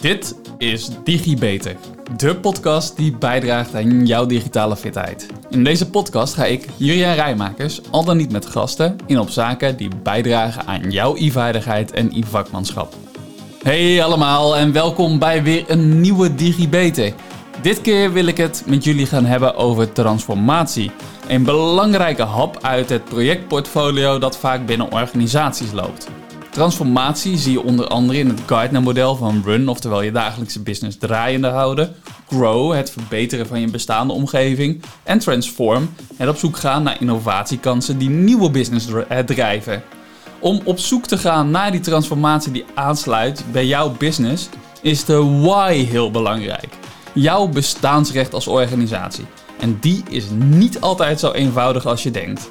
Dit is DigiBeter, de podcast die bijdraagt aan jouw digitale fitheid. In deze podcast ga ik, Julian Rijmakers, al dan niet met gasten, in op zaken die bijdragen aan jouw e-vaardigheid en e-vakmanschap. Hey allemaal en welkom bij weer een nieuwe DigiBeter. Dit keer wil ik het met jullie gaan hebben over transformatie. Een belangrijke hap uit het projectportfolio dat vaak binnen organisaties loopt. Transformatie zie je onder andere in het Gartner-model van Run, oftewel je dagelijkse business draaiende houden. Grow, het verbeteren van je bestaande omgeving. En Transform, het op zoek gaan naar innovatiekansen die nieuwe business eh, drijven. Om op zoek te gaan naar die transformatie die aansluit bij jouw business, is de why heel belangrijk. Jouw bestaansrecht als organisatie. En die is niet altijd zo eenvoudig als je denkt.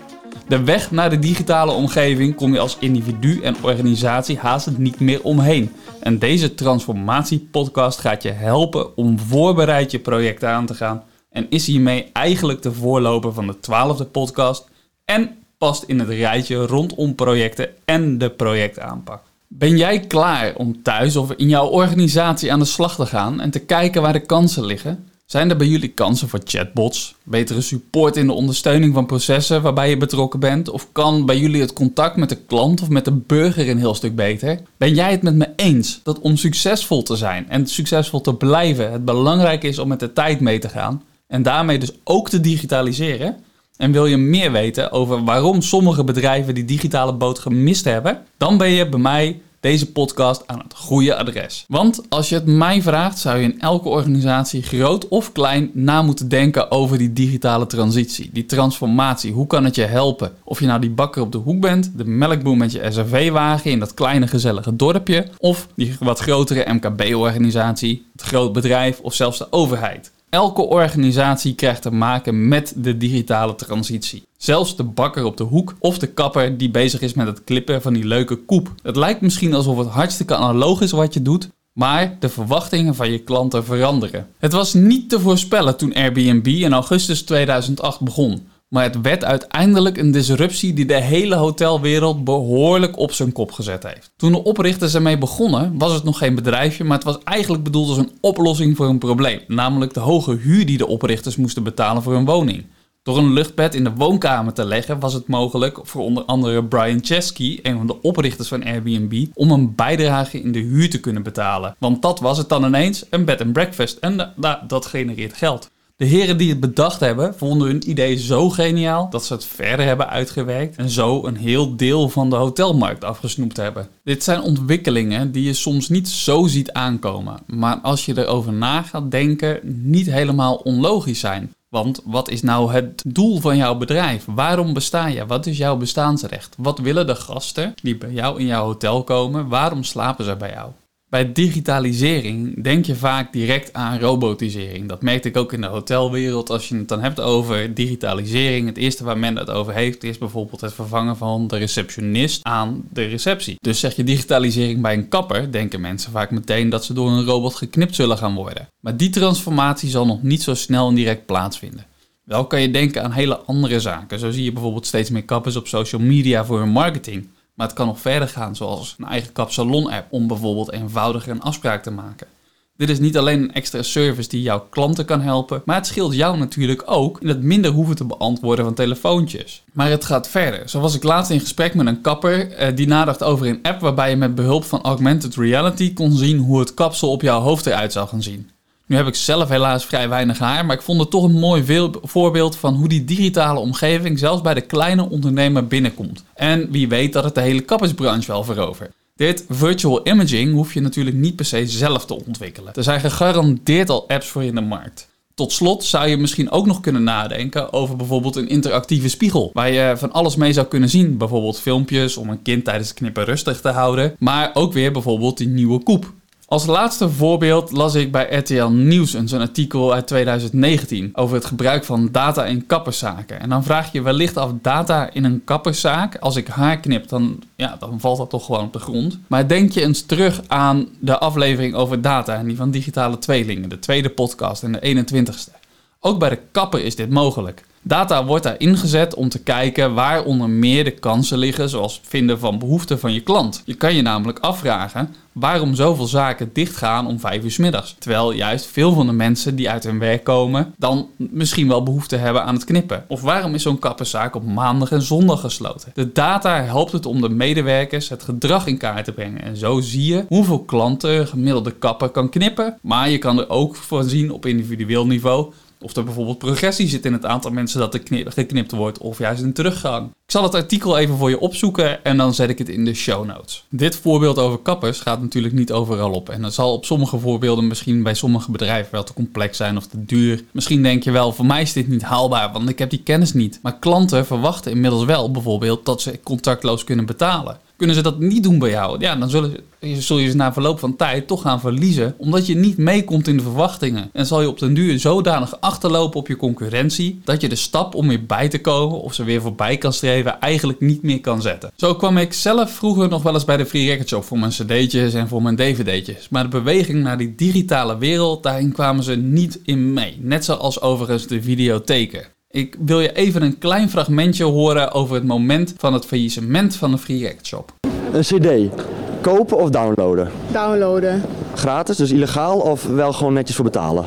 De weg naar de digitale omgeving kom je als individu en organisatie haast niet meer omheen. En deze transformatiepodcast gaat je helpen om voorbereid je project aan te gaan. En is hiermee eigenlijk de voorloper van de twaalfde podcast. En past in het rijtje rondom projecten en de projectaanpak. Ben jij klaar om thuis of in jouw organisatie aan de slag te gaan en te kijken waar de kansen liggen? Zijn er bij jullie kansen voor chatbots, betere support in de ondersteuning van processen waarbij je betrokken bent? Of kan bij jullie het contact met de klant of met de burger een heel stuk beter? Ben jij het met me eens dat om succesvol te zijn en succesvol te blijven, het belangrijk is om met de tijd mee te gaan en daarmee dus ook te digitaliseren? En wil je meer weten over waarom sommige bedrijven die digitale boot gemist hebben? Dan ben je bij mij deze podcast aan het goede adres. Want als je het mij vraagt, zou je in elke organisatie, groot of klein, na moeten denken over die digitale transitie, die transformatie. Hoe kan het je helpen? Of je nou die bakker op de hoek bent, de melkboer met je SRV-wagen in dat kleine gezellige dorpje, of die wat grotere MKB-organisatie, het groot bedrijf of zelfs de overheid. Elke organisatie krijgt te maken met de digitale transitie. Zelfs de bakker op de hoek of de kapper die bezig is met het klippen van die leuke koep. Het lijkt misschien alsof het hartstikke analoog is wat je doet, maar de verwachtingen van je klanten veranderen. Het was niet te voorspellen toen Airbnb in augustus 2008 begon. Maar het werd uiteindelijk een disruptie die de hele hotelwereld behoorlijk op zijn kop gezet heeft. Toen de oprichters ermee begonnen, was het nog geen bedrijfje, maar het was eigenlijk bedoeld als een oplossing voor een probleem. Namelijk de hoge huur die de oprichters moesten betalen voor hun woning. Door een luchtbed in de woonkamer te leggen was het mogelijk voor onder andere Brian Chesky, een van de oprichters van Airbnb, om een bijdrage in de huur te kunnen betalen. Want dat was het dan ineens, een bed and breakfast. En dat genereert geld. De heren die het bedacht hebben, vonden hun idee zo geniaal dat ze het verder hebben uitgewerkt en zo een heel deel van de hotelmarkt afgesnoept hebben. Dit zijn ontwikkelingen die je soms niet zo ziet aankomen, maar als je erover na gaat denken, niet helemaal onlogisch zijn. Want wat is nou het doel van jouw bedrijf? Waarom besta je? Wat is jouw bestaansrecht? Wat willen de gasten die bij jou in jouw hotel komen? Waarom slapen ze bij jou? Bij digitalisering denk je vaak direct aan robotisering. Dat merkte ik ook in de hotelwereld. Als je het dan hebt over digitalisering, het eerste waar men het over heeft, is bijvoorbeeld het vervangen van de receptionist aan de receptie. Dus zeg je digitalisering bij een kapper, denken mensen vaak meteen dat ze door een robot geknipt zullen gaan worden. Maar die transformatie zal nog niet zo snel en direct plaatsvinden. Wel kan je denken aan hele andere zaken. Zo zie je bijvoorbeeld steeds meer kappers op social media voor hun marketing. Maar het kan nog verder gaan, zoals een eigen kapsalon-app om bijvoorbeeld eenvoudiger een afspraak te maken. Dit is niet alleen een extra service die jouw klanten kan helpen, maar het scheelt jou natuurlijk ook in het minder hoeven te beantwoorden van telefoontjes. Maar het gaat verder. Zo was ik laatst in gesprek met een kapper eh, die nadacht over een app waarbij je met behulp van augmented reality kon zien hoe het kapsel op jouw hoofd eruit zou gaan zien. Nu heb ik zelf helaas vrij weinig haar, maar ik vond het toch een mooi voorbeeld van hoe die digitale omgeving zelfs bij de kleine ondernemer binnenkomt. En wie weet dat het de hele kappersbranche wel verovert. Dit virtual imaging hoef je natuurlijk niet per se zelf te ontwikkelen. Er zijn gegarandeerd al apps voor in de markt. Tot slot zou je misschien ook nog kunnen nadenken over bijvoorbeeld een interactieve spiegel. Waar je van alles mee zou kunnen zien. Bijvoorbeeld filmpjes om een kind tijdens het knippen rustig te houden. Maar ook weer bijvoorbeeld die nieuwe koep. Als laatste voorbeeld las ik bij RTL Nieuws een artikel uit 2019 over het gebruik van data in kapperszaken. En dan vraag je wellicht af data in een kapperszaak. Als ik haar knip, dan, ja, dan valt dat toch gewoon op de grond. Maar denk je eens terug aan de aflevering over data en die van digitale tweelingen, de tweede podcast en de 21ste. Ook bij de kapper is dit mogelijk. Data wordt daar ingezet om te kijken waar onder meer de kansen liggen, zoals het vinden van behoeften van je klant. Je kan je namelijk afvragen waarom zoveel zaken dichtgaan om 5 uur s middags. Terwijl juist veel van de mensen die uit hun werk komen, dan misschien wel behoefte hebben aan het knippen. Of waarom is zo'n kapperszaak op maandag en zondag gesloten? De data helpt het om de medewerkers het gedrag in kaart te brengen. En zo zie je hoeveel klanten een gemiddelde kapper kan knippen. Maar je kan er ook van zien op individueel niveau of er bijvoorbeeld progressie zit in het aantal mensen dat er geknipt wordt, of juist een teruggang. Ik zal het artikel even voor je opzoeken en dan zet ik het in de show notes. Dit voorbeeld over kappers gaat natuurlijk niet overal op. En dat zal op sommige voorbeelden misschien bij sommige bedrijven wel te complex zijn of te duur. Misschien denk je wel, voor mij is dit niet haalbaar, want ik heb die kennis niet. Maar klanten verwachten inmiddels wel bijvoorbeeld dat ze contactloos kunnen betalen. Kunnen ze dat niet doen bij jou? Ja, dan zullen, zul je ze na verloop van tijd toch gaan verliezen. Omdat je niet meekomt in de verwachtingen. En zal je op den duur zodanig achterlopen op je concurrentie. Dat je de stap om weer bij te komen of ze weer voorbij kan streven eigenlijk niet meer kan zetten. Zo kwam ik zelf vroeger nog wel eens bij de Free Record Shop voor mijn cd'tjes en voor mijn dvd'tjes. Maar de beweging naar die digitale wereld, daarin kwamen ze niet in mee. Net zoals overigens de videotheken. Ik wil je even een klein fragmentje horen over het moment van het faillissement van de Free Record Shop. Een cd, kopen of downloaden? Downloaden. Gratis, dus illegaal of wel gewoon netjes voor betalen?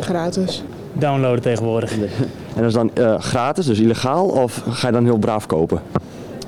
Gratis. Downloaden tegenwoordig. En dat is dan uh, gratis, dus illegaal of ga je dan heel braaf kopen?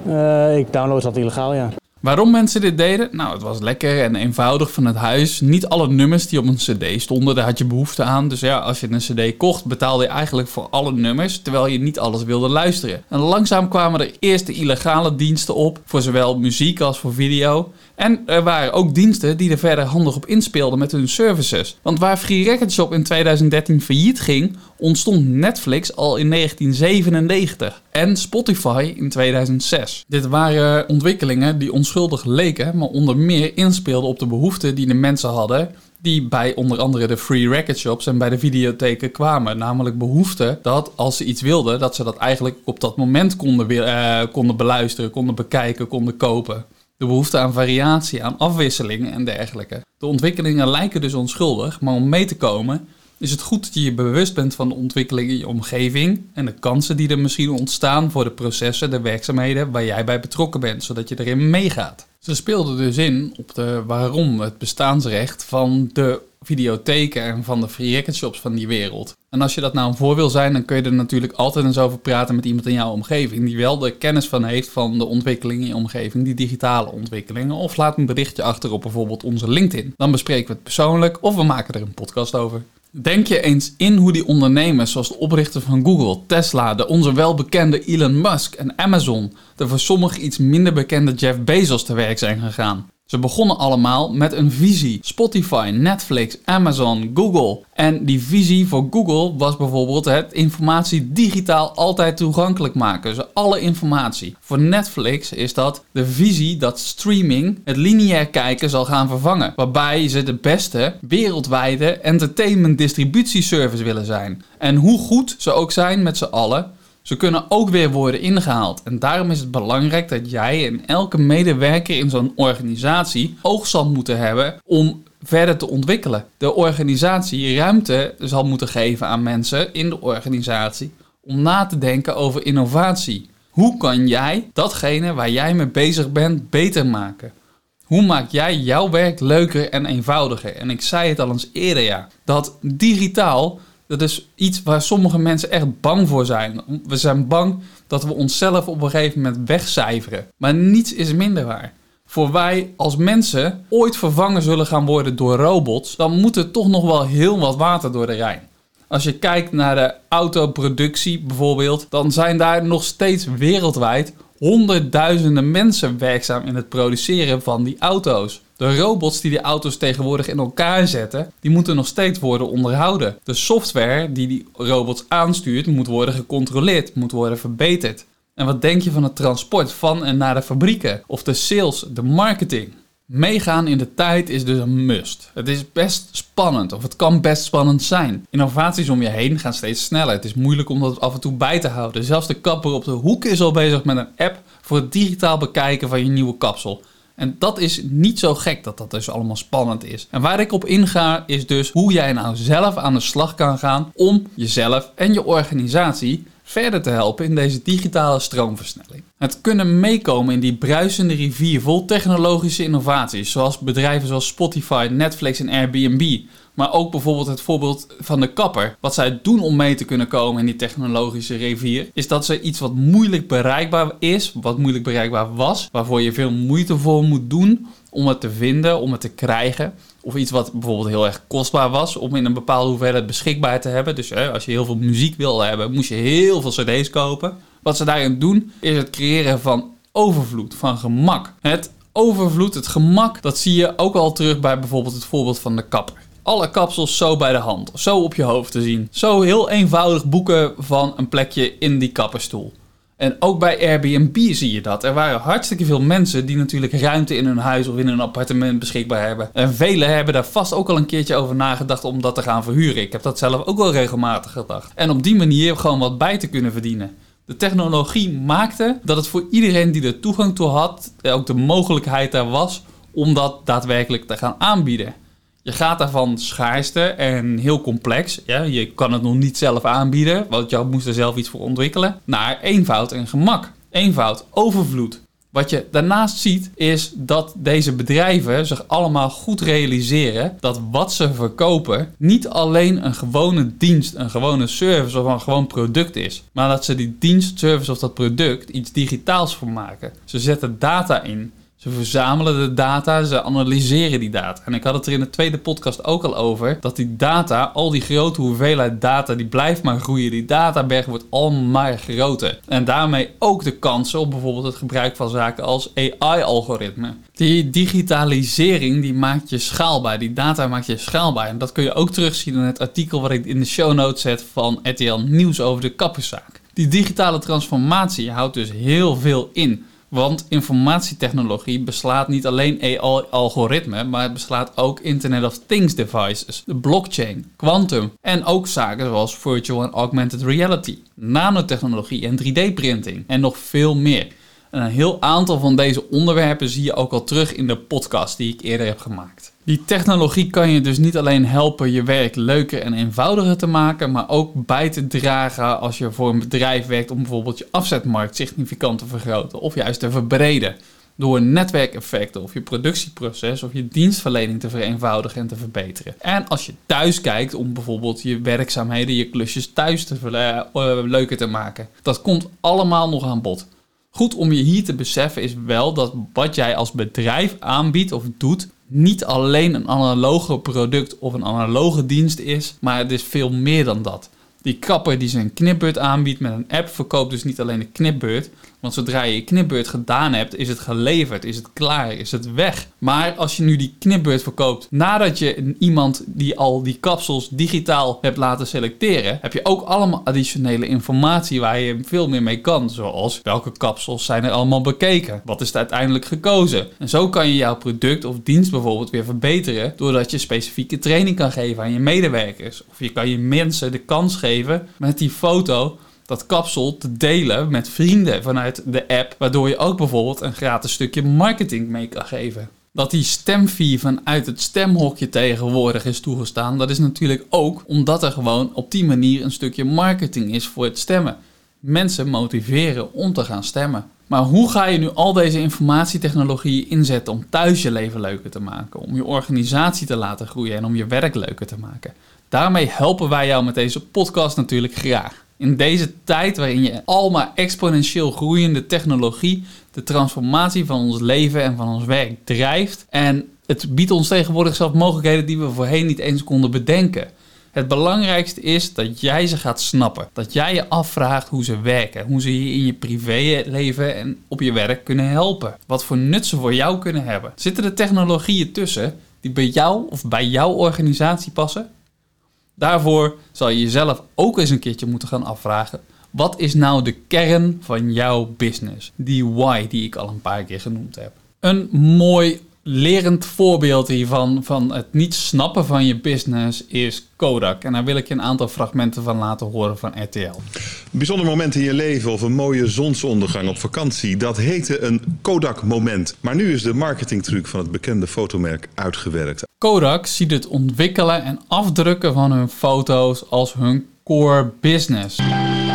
Uh, ik download dat illegaal, ja. Waarom mensen dit deden? Nou, het was lekker en eenvoudig van het huis. Niet alle nummers die op een cd stonden, daar had je behoefte aan. Dus ja, als je een cd kocht, betaalde je eigenlijk voor alle nummers, terwijl je niet alles wilde luisteren. En langzaam kwamen er eerste illegale diensten op, voor zowel muziek als voor video. En er waren ook diensten die er verder handig op inspeelden met hun services. Want waar Free Record Shop in 2013 failliet ging, ontstond Netflix al in 1997 en Spotify in 2006. Dit waren ontwikkelingen die onschuldig leken, maar onder meer inspeelden op de behoeften die de mensen hadden die bij onder andere de free record shops en bij de videotheken kwamen. Namelijk behoefte dat als ze iets wilden, dat ze dat eigenlijk op dat moment konden, uh, konden beluisteren, konden bekijken, konden kopen. De behoefte aan variatie, aan afwisseling en dergelijke. De ontwikkelingen lijken dus onschuldig, maar om mee te komen is het goed dat je je bewust bent van de ontwikkeling in je omgeving en de kansen die er misschien ontstaan voor de processen, de werkzaamheden waar jij bij betrokken bent, zodat je erin meegaat. Ze speelden dus in op de waarom, het bestaansrecht van de videotheken en van de free record shops van die wereld. En als je dat nou een voor wil zijn, dan kun je er natuurlijk altijd eens over praten met iemand in jouw omgeving die wel de kennis van heeft van de ontwikkeling in je omgeving, die digitale ontwikkelingen. Of laat een berichtje achter op bijvoorbeeld onze LinkedIn. Dan bespreken we het persoonlijk of we maken er een podcast over. Denk je eens in hoe die ondernemers, zoals de oprichter van Google, Tesla, de onze welbekende Elon Musk en Amazon, de voor sommigen iets minder bekende Jeff Bezos te werk zijn gegaan? Ze begonnen allemaal met een visie. Spotify, Netflix, Amazon, Google. En die visie voor Google was bijvoorbeeld het informatie digitaal altijd toegankelijk maken. Dus alle informatie. Voor Netflix is dat de visie dat streaming het lineair kijken zal gaan vervangen. Waarbij ze de beste wereldwijde entertainment distributieservice willen zijn. En hoe goed ze ook zijn met z'n allen, ze kunnen ook weer worden ingehaald. En daarom is het belangrijk dat jij en elke medewerker in zo'n organisatie oogstand moeten hebben om verder te ontwikkelen. De organisatie ruimte zal moeten geven aan mensen in de organisatie om na te denken over innovatie. Hoe kan jij datgene waar jij mee bezig bent beter maken? Hoe maak jij jouw werk leuker en eenvoudiger? En ik zei het al eens eerder ja, dat digitaal dat is iets waar sommige mensen echt bang voor zijn. We zijn bang dat we onszelf op een gegeven moment wegcijferen. Maar niets is minder waar. Voor wij als mensen ooit vervangen zullen gaan worden door robots, dan moet er toch nog wel heel wat water door de Rijn. Als je kijkt naar de autoproductie bijvoorbeeld, dan zijn daar nog steeds wereldwijd honderdduizenden mensen werkzaam in het produceren van die auto's. De robots die die auto's tegenwoordig in elkaar zetten, die moeten nog steeds worden onderhouden. De software die die robots aanstuurt, moet worden gecontroleerd, moet worden verbeterd. En wat denk je van het transport van en naar de fabrieken? Of de sales, de marketing? Meegaan in de tijd is dus een must. Het is best spannend, of het kan best spannend zijn. Innovaties om je heen gaan steeds sneller. Het is moeilijk om dat af en toe bij te houden. Zelfs de kapper op de hoek is al bezig met een app voor het digitaal bekijken van je nieuwe kapsel. En dat is niet zo gek dat dat dus allemaal spannend is. En waar ik op inga is dus hoe jij nou zelf aan de slag kan gaan om jezelf en je organisatie verder te helpen in deze digitale stroomversnelling. Het kunnen meekomen in die bruisende rivier vol technologische innovaties, zoals bedrijven zoals Spotify, Netflix en Airbnb. Maar ook bijvoorbeeld het voorbeeld van de kapper. Wat zij doen om mee te kunnen komen in die technologische rivier, is dat ze iets wat moeilijk bereikbaar is, wat moeilijk bereikbaar was, waarvoor je veel moeite voor moet doen om het te vinden, om het te krijgen. Of iets wat bijvoorbeeld heel erg kostbaar was om in een bepaalde hoeveelheid beschikbaar te hebben. Dus hè, als je heel veel muziek wil hebben, moest je heel veel cd's kopen. Wat ze daarin doen, is het creëren van overvloed, van gemak. Het overvloed, het gemak, dat zie je ook al terug bij bijvoorbeeld het voorbeeld van de kapper. Alle kapsels zo bij de hand, zo op je hoofd te zien. Zo heel eenvoudig boeken van een plekje in die kapperstoel. En ook bij Airbnb zie je dat. Er waren hartstikke veel mensen die natuurlijk ruimte in hun huis of in hun appartement beschikbaar hebben. En velen hebben daar vast ook al een keertje over nagedacht om dat te gaan verhuren. Ik heb dat zelf ook wel regelmatig gedacht. En op die manier gewoon wat bij te kunnen verdienen. De technologie maakte dat het voor iedereen die er toegang toe had, ook de mogelijkheid daar was om dat daadwerkelijk te gaan aanbieden. Je gaat daarvan schaarste en heel complex. Ja, je kan het nog niet zelf aanbieden, want je moest er zelf iets voor ontwikkelen. Naar eenvoud en gemak. Eenvoud, overvloed. Wat je daarnaast ziet is dat deze bedrijven zich allemaal goed realiseren dat wat ze verkopen niet alleen een gewone dienst, een gewone service of een gewoon product is, maar dat ze die dienst, service of dat product iets digitaals voor maken. Ze zetten data in. Ze verzamelen de data, ze analyseren die data. En ik had het er in de tweede podcast ook al over, dat die data, al die grote hoeveelheid data, die blijft maar groeien. Die databerg wordt al maar groter. En daarmee ook de kansen op bijvoorbeeld het gebruik van zaken als AI-algoritmen. Die digitalisering, die maakt je schaalbaar. Die data maakt je schaalbaar. En dat kun je ook terugzien in het artikel wat ik in de show notes zet van RTL Nieuws over de kapperszaak. Die digitale transformatie houdt dus heel veel in. Want informatietechnologie beslaat niet alleen AI-algoritmen, maar het beslaat ook Internet of Things devices, de blockchain, quantum en ook zaken zoals virtual en augmented reality, nanotechnologie en 3D-printing en nog veel meer. En een heel aantal van deze onderwerpen zie je ook al terug in de podcast die ik eerder heb gemaakt. Die technologie kan je dus niet alleen helpen je werk leuker en eenvoudiger te maken, maar ook bij te dragen als je voor een bedrijf werkt om bijvoorbeeld je afzetmarkt significant te vergroten of juist te verbreden. Door netwerkeffecten of je productieproces of je dienstverlening te vereenvoudigen en te verbeteren. En als je thuis kijkt om bijvoorbeeld je werkzaamheden, je klusjes thuis te uh, leuker te maken. Dat komt allemaal nog aan bod. Goed om je hier te beseffen is wel dat wat jij als bedrijf aanbiedt of doet, niet alleen een analoge product of een analoge dienst is, maar het is veel meer dan dat. Die kapper die zijn knipbeurt aanbiedt met een app verkoopt dus niet alleen een knipbeurt, want zodra je je knipbeurt gedaan hebt, is het geleverd, is het klaar, is het weg. Maar als je nu die knipbeurt verkoopt nadat je iemand die al die kapsels digitaal hebt laten selecteren, heb je ook allemaal additionele informatie waar je veel meer mee kan. Zoals welke kapsels zijn er allemaal bekeken? Wat is er uiteindelijk gekozen? En zo kan je jouw product of dienst bijvoorbeeld weer verbeteren doordat je specifieke training kan geven aan je medewerkers. Of je kan je mensen de kans geven met die foto dat kapsel te delen met vrienden vanuit de app, waardoor je ook bijvoorbeeld een gratis stukje marketing mee kan geven. Dat die stemfee vanuit het stemhokje tegenwoordig is toegestaan, dat is natuurlijk ook omdat er gewoon op die manier een stukje marketing is voor het stemmen. Mensen motiveren om te gaan stemmen. Maar hoe ga je nu al deze informatietechnologieën inzetten om thuis je leven leuker te maken, om je organisatie te laten groeien en om je werk leuker te maken? Daarmee helpen wij jou met deze podcast natuurlijk graag. In deze tijd waarin je al maar exponentieel groeiende technologie de transformatie van ons leven en van ons werk drijft. En het biedt ons tegenwoordig zelf mogelijkheden die we voorheen niet eens konden bedenken. Het belangrijkste is dat jij ze gaat snappen. Dat jij je afvraagt hoe ze werken. Hoe ze je in je privéleven en op je werk kunnen helpen. Wat voor nut ze voor jou kunnen hebben. Zitten er technologieën tussen die bij jou of bij jouw organisatie passen? Daarvoor zal je jezelf ook eens een keertje moeten gaan afvragen. Wat is nou de kern van jouw business? Die why die ik al een paar keer genoemd heb. Een mooi lerend voorbeeld hiervan, van het niet snappen van je business, is Kodak. En daar wil ik je een aantal fragmenten van laten horen van RTL. Een bijzonder moment in je leven of een mooie zonsondergang op vakantie, dat heette een Kodak-moment. Maar nu is de marketingtruc van het bekende fotomerk uitgewerkt. Kodak ziet het ontwikkelen en afdrukken van hun foto's als hun core business.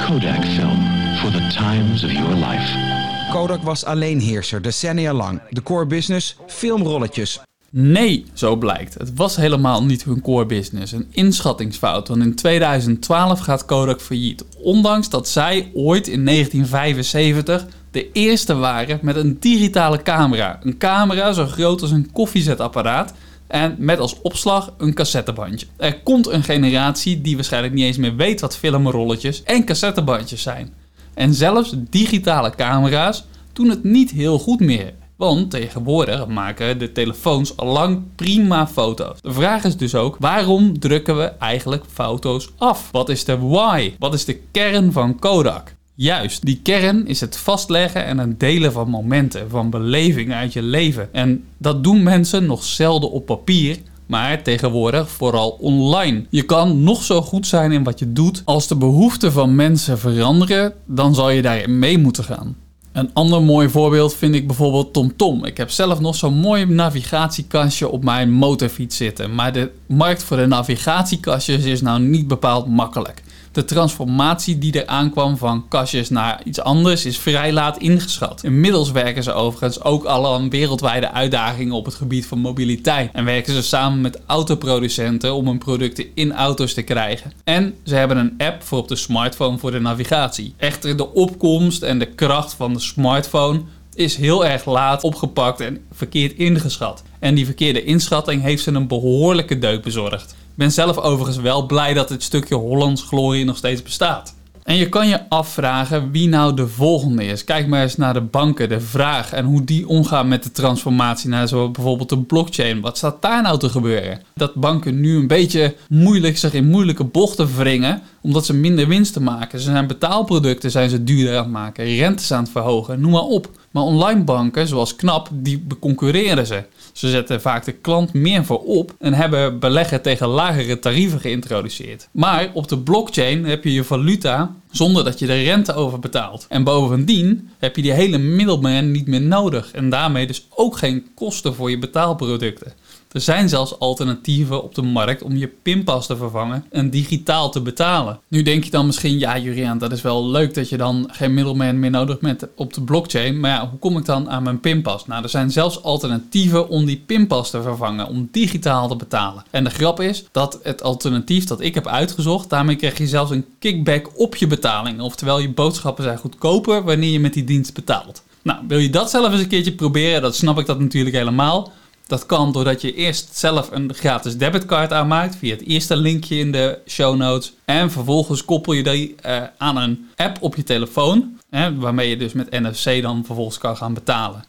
Kodak film for the times of your life. Kodak was alleenheerser decennia lang. De core business, filmrolletjes. Nee, zo blijkt. Het was helemaal niet hun core business. Een inschattingsfout, want in 2012 gaat Kodak failliet. Ondanks dat zij ooit in 1975 de eerste waren met een digitale camera. Een camera zo groot als een koffiezetapparaat en met als opslag een cassettebandje. Er komt een generatie die waarschijnlijk niet eens meer weet wat filmrolletjes en cassettebandjes zijn. En zelfs digitale camera's doen het niet heel goed meer. Want tegenwoordig maken de telefoons al lang prima foto's. De vraag is dus ook, waarom drukken we eigenlijk foto's af? Wat is de why? Wat is de kern van Kodak? Juist, die kern is het vastleggen en het delen van momenten, van belevingen uit je leven. En dat doen mensen nog zelden op papier, maar tegenwoordig vooral online. Je kan nog zo goed zijn in wat je doet. Als de behoeften van mensen veranderen, dan zal je daarin mee moeten gaan. Een ander mooi voorbeeld vind ik bijvoorbeeld TomTom. Ik heb zelf nog zo'n mooi navigatiekastje op mijn motorfiets zitten. Maar de markt voor de navigatiekastjes is nou niet bepaald makkelijk. De transformatie die er aankwam van kastjes naar iets anders is vrij laat ingeschat. Inmiddels werken ze overigens ook al aan wereldwijde uitdagingen op het gebied van mobiliteit. En werken ze samen met autoproducenten om hun producten in auto's te krijgen. En ze hebben een app voor op de smartphone voor de navigatie. Echter, de opkomst en de kracht van de smartphone is heel erg laat opgepakt en verkeerd ingeschat. En die verkeerde inschatting heeft ze een behoorlijke deuk bezorgd. Ben zelf overigens wel blij dat dit stukje Hollands glorie nog steeds bestaat. En je kan je afvragen wie nou de volgende is. Kijk maar eens naar de banken, de vraag en hoe die omgaan met de transformatie naar zo bijvoorbeeld de blockchain. Wat staat daar nou te gebeuren? Dat banken nu een beetje moeilijk zich in moeilijke bochten wringen omdat ze minder winst te maken. Ze zijn betaalproducten zijn ze duurder aan het maken, rentes aan het verhogen, noem maar op. Maar online banken zoals Knap, die beconcurreren ze. Ze zetten vaak de klant meer voorop en hebben beleggen tegen lagere tarieven geïntroduceerd. Maar op de blockchain heb je je valuta zonder dat je de rente over betaalt. En bovendien heb je die hele middelman niet meer nodig en daarmee dus ook geen kosten voor je betaalproducten. Er zijn zelfs alternatieven op de markt om je pinpas te vervangen en digitaal te betalen. Nu denk je dan misschien, ja Juriaan, dat is wel leuk dat je dan geen middelman meer nodig hebt op de blockchain. Maar ja, hoe kom ik dan aan mijn pinpas? Nou, er zijn zelfs alternatieven om die pinpas te vervangen, om digitaal te betalen. En de grap is dat het alternatief dat ik heb uitgezocht, daarmee krijg je zelfs een kickback op je betaling. Oftewel, je boodschappen zijn goedkoper wanneer je met die dienst betaalt. Nou, wil je dat zelf eens een keertje proberen? Dat snap ik dat natuurlijk helemaal. Dat kan doordat je eerst zelf een gratis debitcard aanmaakt via het eerste linkje in de show notes. En vervolgens koppel je die uh, aan een app op je telefoon, hè, waarmee je dus met NFC dan vervolgens kan gaan betalen.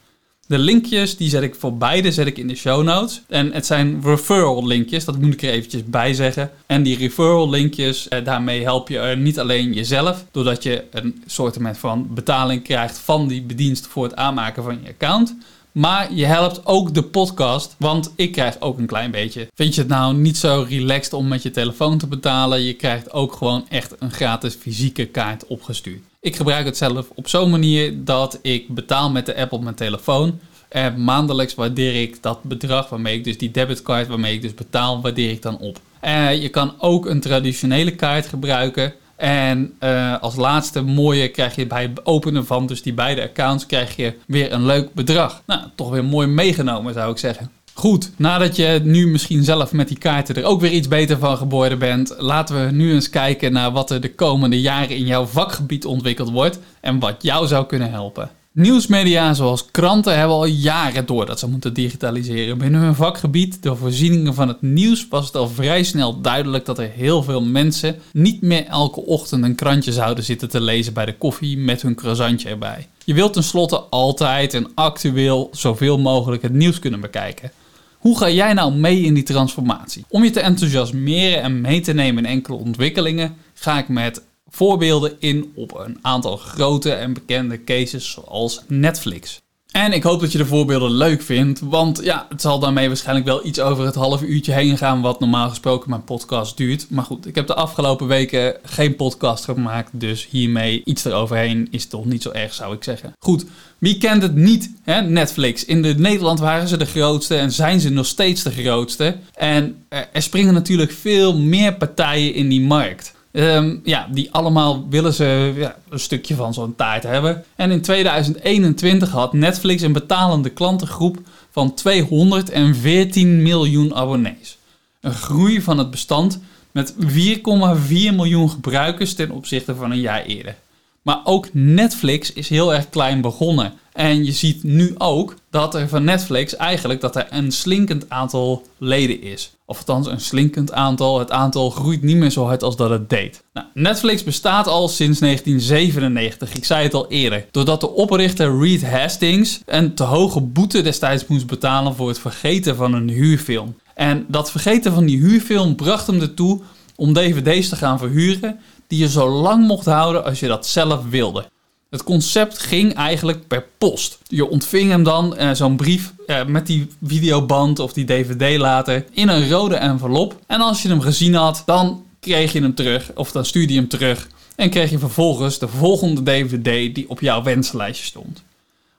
De linkjes die zet ik voor beide zet ik in de show notes. En het zijn referral linkjes, dat moet ik er eventjes bij zeggen. En die referral linkjes, eh, daarmee help je er niet alleen jezelf, doordat je een soort van betaling krijgt van die bedienst voor het aanmaken van je account. Maar je helpt ook de podcast, want ik krijg ook een klein beetje. Vind je het nou niet zo relaxed om met je telefoon te betalen? Je krijgt ook gewoon echt een gratis fysieke kaart opgestuurd. Ik gebruik het zelf op zo'n manier dat ik betaal met de app op mijn telefoon. En maandelijks waardeer ik dat bedrag waarmee ik dus die debitcard waarmee ik dus betaal, waardeer ik dan op. En je kan ook een traditionele kaart gebruiken. En uh, als laatste mooie krijg je bij het openen van dus die beide accounts krijg je weer een leuk bedrag. Nou, toch weer mooi meegenomen zou ik zeggen. Goed, nadat je nu misschien zelf met die kaarten er ook weer iets beter van geworden bent, laten we nu eens kijken naar wat er de komende jaren in jouw vakgebied ontwikkeld wordt en wat jou zou kunnen helpen. Nieuwsmedia zoals kranten hebben al jaren door dat ze moeten digitaliseren. Binnen hun vakgebied, de voorzieningen van het nieuws, was het al vrij snel duidelijk dat er heel veel mensen niet meer elke ochtend een krantje zouden zitten te lezen bij de koffie met hun croissantje erbij. Je wilt tenslotte altijd en actueel zoveel mogelijk het nieuws kunnen bekijken. Hoe ga jij nou mee in die transformatie? Om je te enthousiasmeren en mee te nemen in enkele ontwikkelingen, ga ik met voorbeelden in op een aantal grote en bekende cases zoals Netflix. En ik hoop dat je de voorbeelden leuk vindt, want ja, het zal daarmee waarschijnlijk wel iets over het half uurtje heen gaan wat normaal gesproken mijn podcast duurt. Maar goed, ik heb de afgelopen weken geen podcast gemaakt, dus hiermee iets eroverheen is toch niet zo erg, zou ik zeggen. Goed, wie kent het niet, hè? Netflix. In de Nederland waren ze de grootste en zijn ze nog steeds de grootste. En er springen natuurlijk veel meer partijen in die markt. Ehm, ja, die allemaal willen ze ja, een stukje van zo'n taart hebben. En in 2021 had Netflix een betalende klantengroep van 214 miljoen abonnees. Een groei van het bestand met 4,4 miljoen gebruikers ten opzichte van een jaar eerder. Maar ook Netflix is heel erg klein begonnen. En je ziet nu ook dat er van Netflix eigenlijk dat er een slinkend aantal leden is. Of althans een slinkend aantal. Het aantal groeit niet meer zo hard als dat het deed. Nou, Netflix bestaat al sinds 1997. Ik zei het al eerder. Doordat de oprichter Reed Hastings een te hoge boete destijds moest betalen voor het vergeten van een huurfilm. En dat vergeten van die huurfilm bracht hem ertoe om dvd's te gaan verhuren die je zo lang mocht houden als je dat zelf wilde. Het concept ging eigenlijk per post. Je ontving hem dan, eh, zo'n brief eh, met die videoband of die dvd later, in een rode envelop. En als je hem gezien had, dan kreeg je hem terug, of dan stuurde je hem terug. En kreeg je vervolgens de volgende dvd die op jouw wenslijstje stond.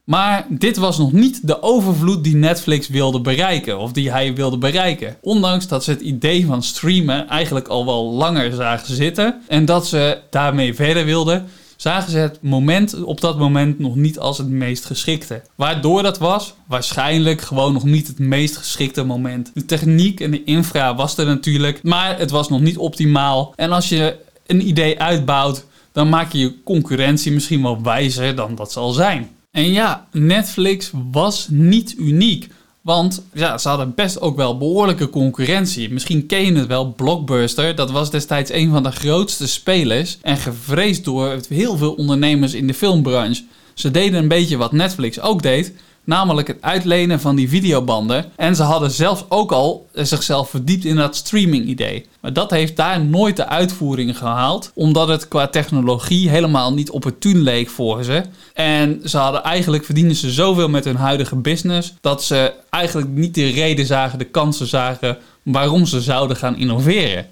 Maar dit was nog niet de overvloed die Netflix wilde bereiken, of die hij wilde bereiken. Ondanks dat ze het idee van streamen eigenlijk al wel langer zagen zitten en dat ze daarmee verder wilden, zagen ze het moment op dat moment nog niet als het meest geschikte. Waardoor dat was? Waarschijnlijk gewoon nog niet het meest geschikte moment. De techniek en de infra was er natuurlijk, maar het was nog niet optimaal. En als je een idee uitbouwt, dan maak je je concurrentie misschien wel wijzer dan dat zal zijn. En ja, Netflix was niet uniek. Want ja, ze hadden best ook wel behoorlijke concurrentie. Misschien ken je het wel, Blockbuster. Dat was destijds een van de grootste spelers. En gevreesd door heel veel ondernemers in de filmbranche. Ze deden een beetje wat Netflix ook deed. Namelijk het uitlenen van die videobanden. En ze hadden zelfs ook al zichzelf verdiept in dat streaming idee. Maar dat heeft daar nooit de uitvoering gehaald. Omdat het qua technologie helemaal niet opportun leek voor ze. En ze hadden eigenlijk verdienen ze zoveel met hun huidige business. Dat ze eigenlijk niet de reden zagen, de kansen zagen waarom ze zouden gaan innoveren.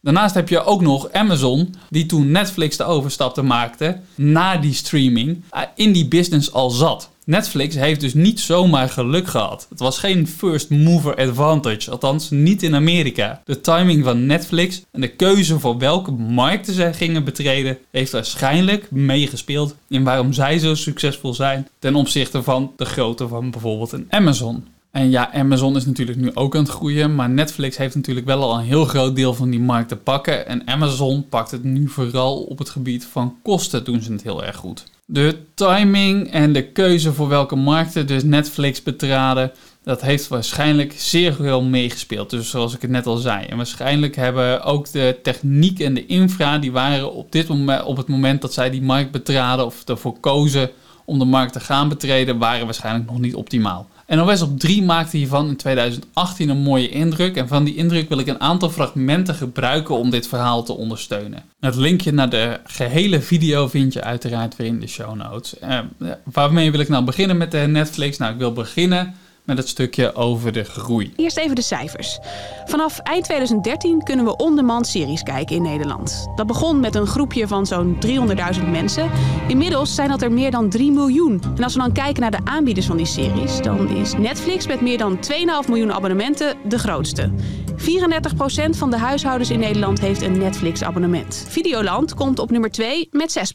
Daarnaast heb je ook nog Amazon, die toen Netflix de overstap maakte na die streaming, in die business al zat. Netflix heeft dus niet zomaar geluk gehad. Het was geen first mover advantage, althans niet in Amerika. De timing van Netflix en de keuze voor welke markten zij gingen betreden, heeft waarschijnlijk meegespeeld in waarom zij zo succesvol zijn ten opzichte van de grootte van bijvoorbeeld een Amazon. En ja, Amazon is natuurlijk nu ook aan het groeien, maar Netflix heeft natuurlijk wel al een heel groot deel van die markt te pakken. En Amazon pakt het nu vooral op het gebied van kosten, doen ze het heel erg goed. De timing en de keuze voor welke markten dus Netflix betraden, dat heeft waarschijnlijk zeer veel meegespeeld. Dus zoals ik het net al zei. En waarschijnlijk hebben ook de techniek en de infra, die waren op, dit moment, op het moment dat zij die markt betraden of ervoor kozen om de markt te gaan betreden, waren waarschijnlijk nog niet optimaal. NOS op 3 maakte hiervan in 2018 een mooie indruk. En van die indruk wil ik een aantal fragmenten gebruiken om dit verhaal te ondersteunen. Het linkje naar de gehele video vind je uiteraard weer in de show notes. Uh, waarmee wil ik nou beginnen met de Netflix? Nou, ik wil beginnen met het stukje over de groei. Eerst even de cijfers. Vanaf eind 2013 kunnen we on-demand series kijken in Nederland. Dat begon met een groepje van zo'n 300.000 mensen. Inmiddels zijn dat er meer dan 3 miljoen. En als we dan kijken naar de aanbieders van die series, dan is Netflix met meer dan 2,5 miljoen abonnementen de grootste. 34% van de huishoudens in Nederland heeft een Netflix-abonnement. Videoland komt op nummer 2 met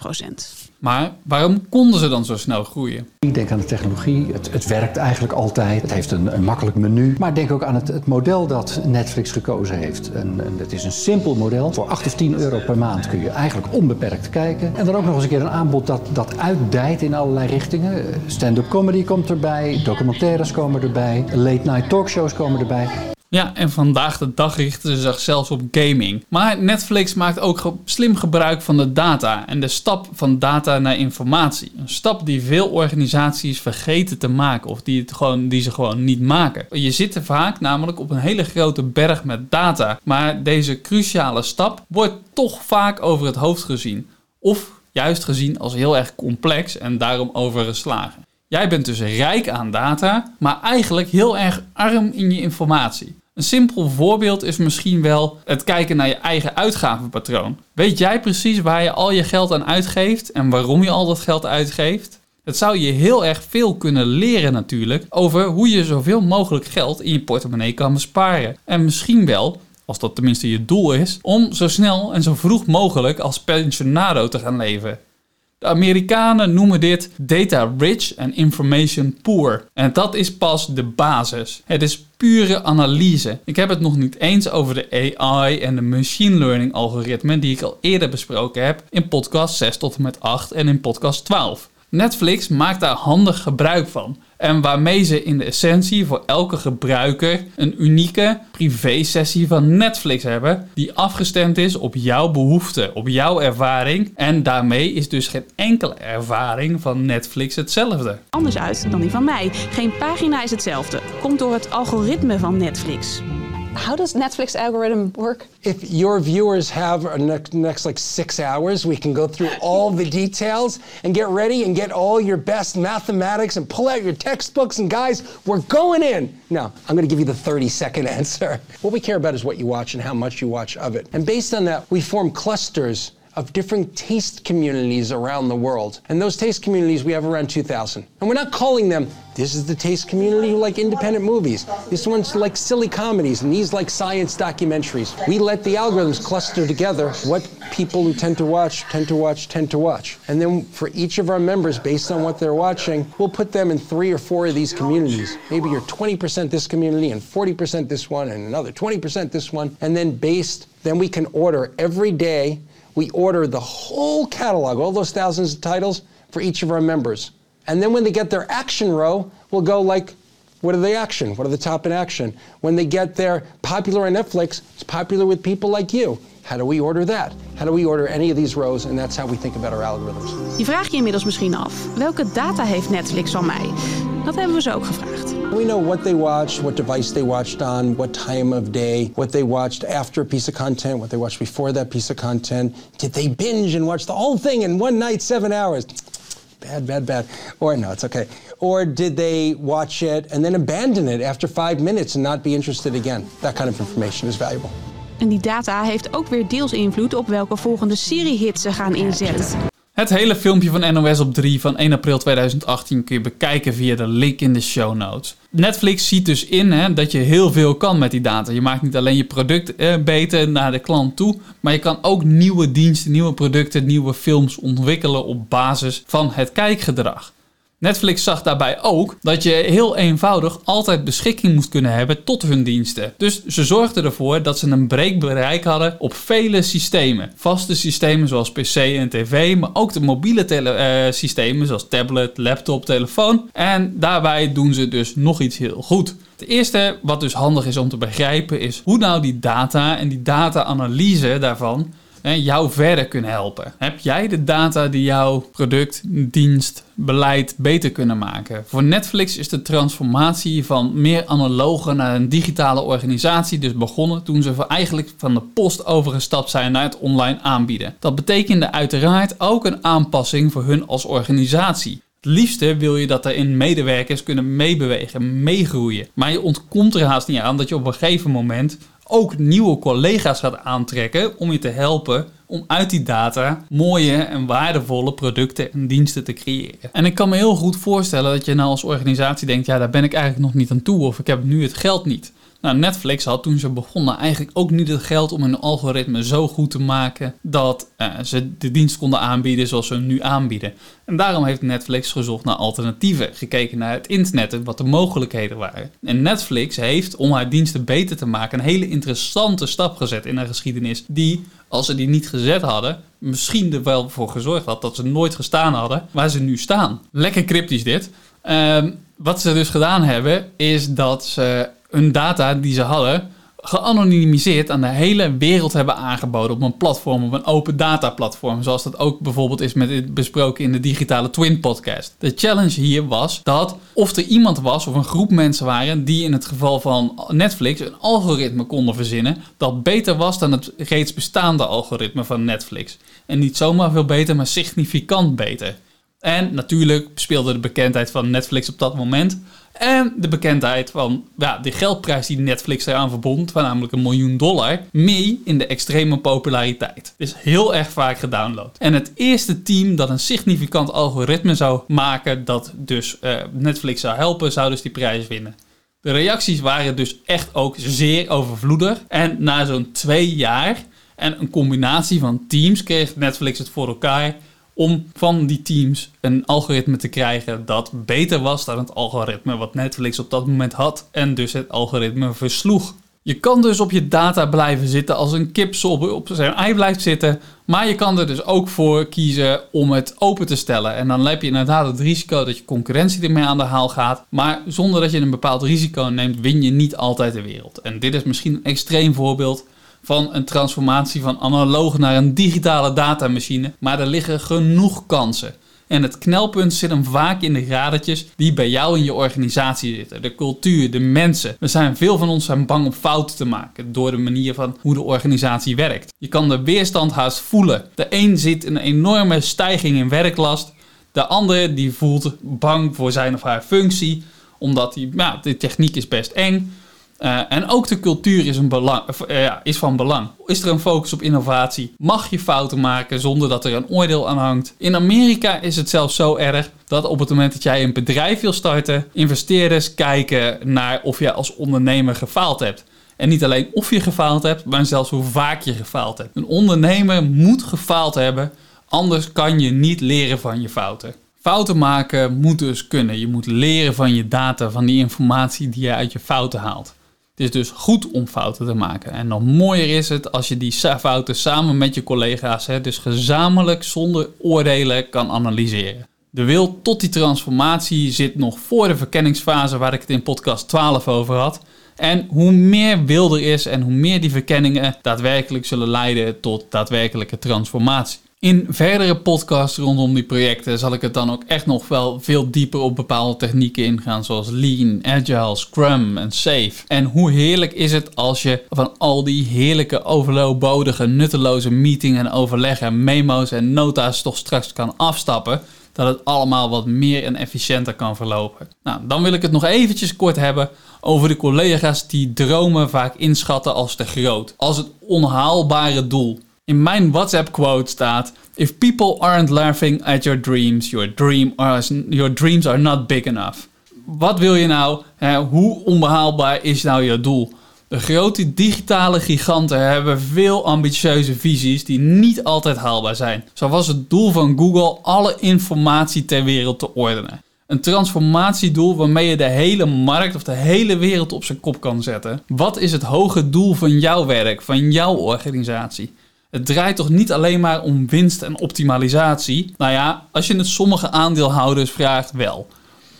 6%. Maar waarom konden ze dan zo snel groeien? Ik denk aan de technologie. Het, het werkt eigenlijk altijd. Het heeft een, een, makkelijk menu. Maar denk ook aan het, het model dat Netflix gekozen heeft. En, en het is een simpel model. Voor 8 of 10 euro per maand kun je eigenlijk onbeperkt kijken. En dan ook nog eens een keer een aanbod dat, dat uitdijt in allerlei richtingen. Stand-up comedy komt erbij. Documentaires komen erbij. Late night talkshows komen erbij. Ja, en vandaag de dag richten ze zich zelfs op gaming. Maar Netflix maakt ook slim gebruik van de data en de stap van data naar informatie. Een stap die veel organisaties vergeten te maken of die, het gewoon, die ze gewoon niet maken. Je zit er vaak namelijk op een hele grote berg met data, maar deze cruciale stap wordt toch vaak over het hoofd gezien. Of juist gezien als heel erg complex en daarom overgeslagen. Jij bent dus rijk aan data, maar eigenlijk heel erg arm in je informatie. Een simpel voorbeeld is misschien wel het kijken naar je eigen uitgavenpatroon. Weet jij precies waar je al je geld aan uitgeeft en waarom je al dat geld uitgeeft? Het zou je heel erg veel kunnen leren natuurlijk over hoe je zoveel mogelijk geld in je portemonnee kan besparen. En misschien wel als dat tenminste je doel is, om zo snel en zo vroeg mogelijk als pensionado te gaan leven. De Amerikanen noemen dit data rich en information poor. En dat is pas de basis. Het is pure analyse. Ik heb het nog niet eens over de AI en de machine learning algoritmen die ik al eerder besproken heb in podcast 6 tot en met 8 en in podcast 12. Netflix maakt daar handig gebruik van. En waarmee ze in de essentie voor elke gebruiker een unieke privé-sessie van Netflix hebben. Die afgestemd is op jouw behoeften, op jouw ervaring. En daarmee is dus geen enkele ervaring van Netflix hetzelfde. Anders uit dan die van mij. Geen pagina is hetzelfde. Komt door het algoritme van Netflix. How does Netflix algorithm work? If your viewers have a next, next like six hours, we can go through all the details and get ready and get all your best mathematics and pull out your textbooks. And guys, we're going in. Now, I'm going to give you the 30 second answer. What we care about is what you watch and how much you watch of it. And based on that, we form clusters of different taste communities around the world. And those taste communities, we have around 2,000. And we're not calling them, this is the taste community who like independent movies. This one's like silly comedies, and these like science documentaries. We let the algorithms cluster together what people who tend to watch, tend to watch, tend to watch. And then for each of our members, based on what they're watching, we'll put them in three or four of these communities. Maybe you're 20% this community and 40% this one and another 20% this one. And then based, then we can order every day we order the whole catalog, all those thousands of titles for each of our members. And then when they get their action row, we'll go like, what are the action? What are the top in action? When they get their popular on Netflix, it's popular with people like you. How do we order that? How do we order any of these rows? And that's how we think about our algorithms. Je vraagt je inmiddels misschien af, welke data heeft Netflix van mij? Dat hebben we ze ook gevraagd. We know what they watched, what device they watched on, what time of day, what they watched after a piece of content, what they watched before that piece of content. Did they binge and watch the whole thing in one night, seven hours? Bad, bad, bad. Or no, it's okay. Or did they watch it and then abandon it after five minutes and not be interested again? That kind of information is valuable. En die data heeft ook weer deels invloed op welke volgende seriehits ze gaan inzetten. Het hele filmpje van NOS op 3 van 1 april 2018 kun je bekijken via de link in de show notes. Netflix ziet dus in hè, dat je heel veel kan met die data. Je maakt niet alleen je product eh, beter naar de klant toe, maar je kan ook nieuwe diensten, nieuwe producten, nieuwe films ontwikkelen op basis van het kijkgedrag. Netflix zag daarbij ook dat je heel eenvoudig altijd beschikking moest kunnen hebben tot hun diensten. Dus ze zorgden ervoor dat ze een breed bereik hadden op vele systemen. Vaste systemen zoals PC en tv, maar ook de mobiele uh, systemen zoals tablet, laptop, telefoon. En daarbij doen ze dus nog iets heel goed. Het eerste wat dus handig is om te begrijpen is hoe nou die data en die data-analyse daarvan jou verder kunnen helpen. Heb jij de data die jouw product, dienst, beleid beter kunnen maken? Voor Netflix is de transformatie van meer analoge naar een digitale organisatie dus begonnen toen ze eigenlijk van de post overgestapt zijn naar het online aanbieden. Dat betekende uiteraard ook een aanpassing voor hun als organisatie. Het liefste wil je dat er in medewerkers kunnen meebewegen, meegroeien. Maar je ontkomt er haast niet aan dat je op een gegeven moment ook nieuwe collega's gaat aantrekken om je te helpen om uit die data mooie en waardevolle producten en diensten te creëren. En ik kan me heel goed voorstellen dat je nou als organisatie denkt, ja daar ben ik eigenlijk nog niet aan toe of ik heb nu het geld niet. Nou, Netflix had toen ze begonnen eigenlijk ook niet het geld om hun algoritme zo goed te maken dat uh, ze de dienst konden aanbieden zoals ze hem nu aanbieden. En daarom heeft Netflix gezocht naar alternatieven, gekeken naar het internet en wat de mogelijkheden waren. En Netflix heeft, om haar diensten beter te maken, een hele interessante stap gezet in haar geschiedenis, die, als ze die niet gezet hadden, misschien er wel voor gezorgd had dat ze nooit gestaan hadden waar ze nu staan. Lekker cryptisch dit. Uh, wat ze dus gedaan hebben, is dat ze hun data die ze hadden geanonimiseerd aan de hele wereld hebben aangeboden op een platform, op een open data platform, zoals dat ook bijvoorbeeld is met besproken in de digitale Twin podcast. De challenge hier was dat of er iemand was of een groep mensen waren die in het geval van Netflix een algoritme konden verzinnen dat beter was dan het reeds bestaande algoritme van Netflix. En niet zomaar veel beter, maar significant beter. En natuurlijk speelde de bekendheid van Netflix op dat moment en de bekendheid van ja, de geldprijs die Netflix eraan verbond, van namelijk een miljoen dollar, mee in de extreme populariteit. Is heel erg vaak gedownload. En het eerste team dat een significant algoritme zou maken dat dus uh, Netflix zou helpen, zou dus die prijs winnen. De reacties waren dus echt ook zeer overvloedig. En na zo'n twee jaar en een combinatie van teams kreeg Netflix het voor elkaar om van die teams een algoritme te krijgen dat beter was dan het algoritme wat Netflix op dat moment had en dus het algoritme versloeg. Je kan dus op je data blijven zitten als een kip op zijn ei blijft zitten, maar je kan er dus ook voor kiezen om het open te stellen. En dan heb je inderdaad het risico dat je concurrentie ermee aan de haal gaat, maar zonder dat je een bepaald risico neemt, win je niet altijd de wereld. En dit is misschien een extreem voorbeeld van een transformatie van analoog naar een digitale datamachine, maar er liggen genoeg kansen. En het knelpunt zit hem vaak in de gradertjes die bij jou in je organisatie zitten. De cultuur, de mensen. We zijn veel van ons zijn bang om fouten te maken door de manier van hoe de organisatie werkt. Je kan de weerstand haast voelen. De een in een enorme stijging in werklast. De ander die voelt bang voor zijn of haar functie, omdat die, ja, de techniek is best eng. Uh, en ook de cultuur is, een belang, uh, is van belang. Is er een focus op innovatie? Mag je fouten maken zonder dat er een oordeel aan hangt? In Amerika is het zelfs zo erg dat op het moment dat jij een bedrijf wil starten, investeerders kijken naar of je als ondernemer gefaald hebt. En niet alleen of je gefaald hebt, maar zelfs hoe vaak je gefaald hebt. Een ondernemer moet gefaald hebben, anders kan je niet leren van je fouten. Fouten maken moet dus kunnen. Je moet leren van je data, van die informatie die je uit je fouten haalt. Het is dus goed om fouten te maken. En nog mooier is het als je die fouten samen met je collega's, hè, dus gezamenlijk zonder oordelen, kan analyseren. De wil tot die transformatie zit nog voor de verkenningsfase waar ik het in podcast 12 over had. En hoe meer wil er is en hoe meer die verkenningen daadwerkelijk zullen leiden tot daadwerkelijke transformatie. In verdere podcasts rondom die projecten zal ik het dan ook echt nog wel veel dieper op bepaalde technieken ingaan, zoals Lean, Agile, Scrum en Safe. En hoe heerlijk is het als je van al die heerlijke, overbodige, nutteloze meetingen en overleggen, memo's en nota's toch straks kan afstappen dat het allemaal wat meer en efficiënter kan verlopen. Nou, dan wil ik het nog eventjes kort hebben over de collega's die dromen vaak inschatten als te groot, als het onhaalbare doel. In mijn WhatsApp quote staat: If people aren't laughing at your dreams, your, your dreams are not big enough. Wat wil je nou? Hè, hoe onbehaalbaar is nou je doel? De grote digitale giganten hebben veel ambitieuze visies die niet altijd haalbaar zijn. Zo was het doel van Google alle informatie ter wereld te ordenen. Een transformatiedoel waarmee je de hele markt of de hele wereld op zijn kop kan zetten. Wat is het hoge doel van jouw werk, van jouw organisatie? Het draait toch niet alleen maar om winst en optimalisatie? Nou ja, als je het sommige aandeelhouders vraagt, wel.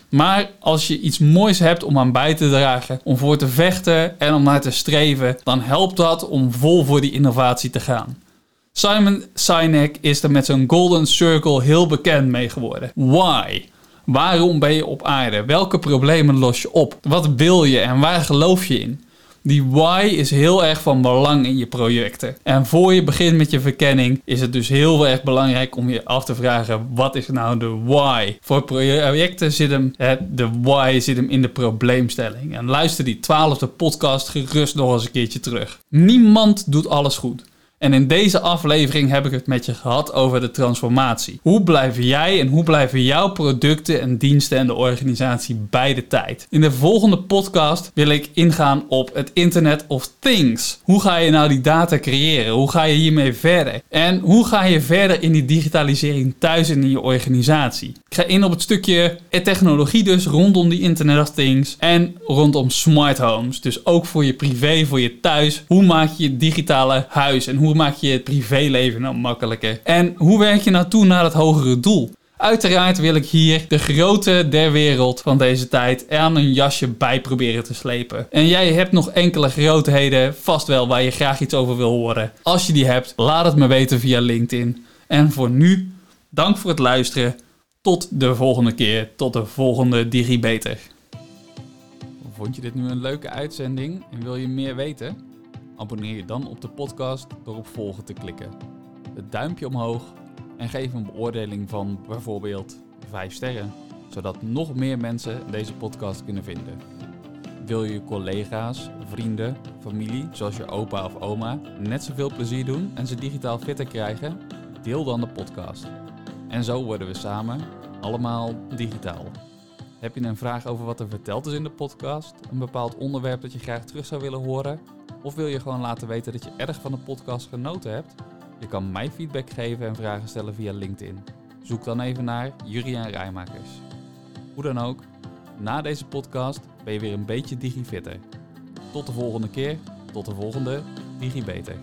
Maar als je iets moois hebt om aan bij te dragen, om voor te vechten en om naar te streven, dan helpt dat om vol voor die innovatie te gaan. Simon Sinek is er met zijn Golden Circle heel bekend mee geworden. Why? Waarom ben je op aarde? Welke problemen los je op? Wat wil je en waar geloof je in? Die why is heel erg van belang in je projecten. En voor je begint met je verkenning is het dus heel erg belangrijk om je af te vragen: wat is nou de why? Voor projecten zit hem, de why zit hem in de probleemstelling. En luister die twaalfde podcast gerust nog eens een keertje terug. Niemand doet alles goed. En in deze aflevering heb ik het met je gehad over de transformatie. Hoe blijven jij en hoe blijven jouw producten en diensten en de organisatie bij de tijd? In de volgende podcast wil ik ingaan op het Internet of Things. Hoe ga je nou die data creëren? Hoe ga je hiermee verder? En hoe ga je verder in die digitalisering thuis en in je organisatie? Ik ga in op het stukje technologie dus rondom die Internet of Things en rondom smart homes. Dus ook voor je privé, voor je thuis. Hoe maak je je digitale huis en hoe hoe maak je het privéleven nou makkelijker? En hoe werk je nou toe naar het hogere doel? Uiteraard wil ik hier de grote der wereld van deze tijd aan een jasje bij proberen te slepen. En jij hebt nog enkele grootheden vast wel waar je graag iets over wil horen. Als je die hebt, laat het me weten via LinkedIn. En voor nu, dank voor het luisteren. Tot de volgende keer, tot de volgende DigiBeter. Vond je dit nu een leuke uitzending en wil je meer weten? Abonneer je dan op de podcast door op volgen te klikken. Het duimpje omhoog en geef een beoordeling van bijvoorbeeld 5 sterren, zodat nog meer mensen deze podcast kunnen vinden. Wil je collega's, vrienden, familie, zoals je opa of oma, net zoveel plezier doen en ze digitaal fitter krijgen? Deel dan de podcast. En zo worden we samen allemaal digitaal. Heb je een vraag over wat er verteld is in de podcast? Een bepaald onderwerp dat je graag terug zou willen horen? Of wil je gewoon laten weten dat je erg van de podcast genoten hebt? Je kan mij feedback geven en vragen stellen via LinkedIn. Zoek dan even naar Juriaan Rijmakers. Hoe dan ook, na deze podcast ben je weer een beetje digifitter. Tot de volgende keer, tot de volgende DigiBeter.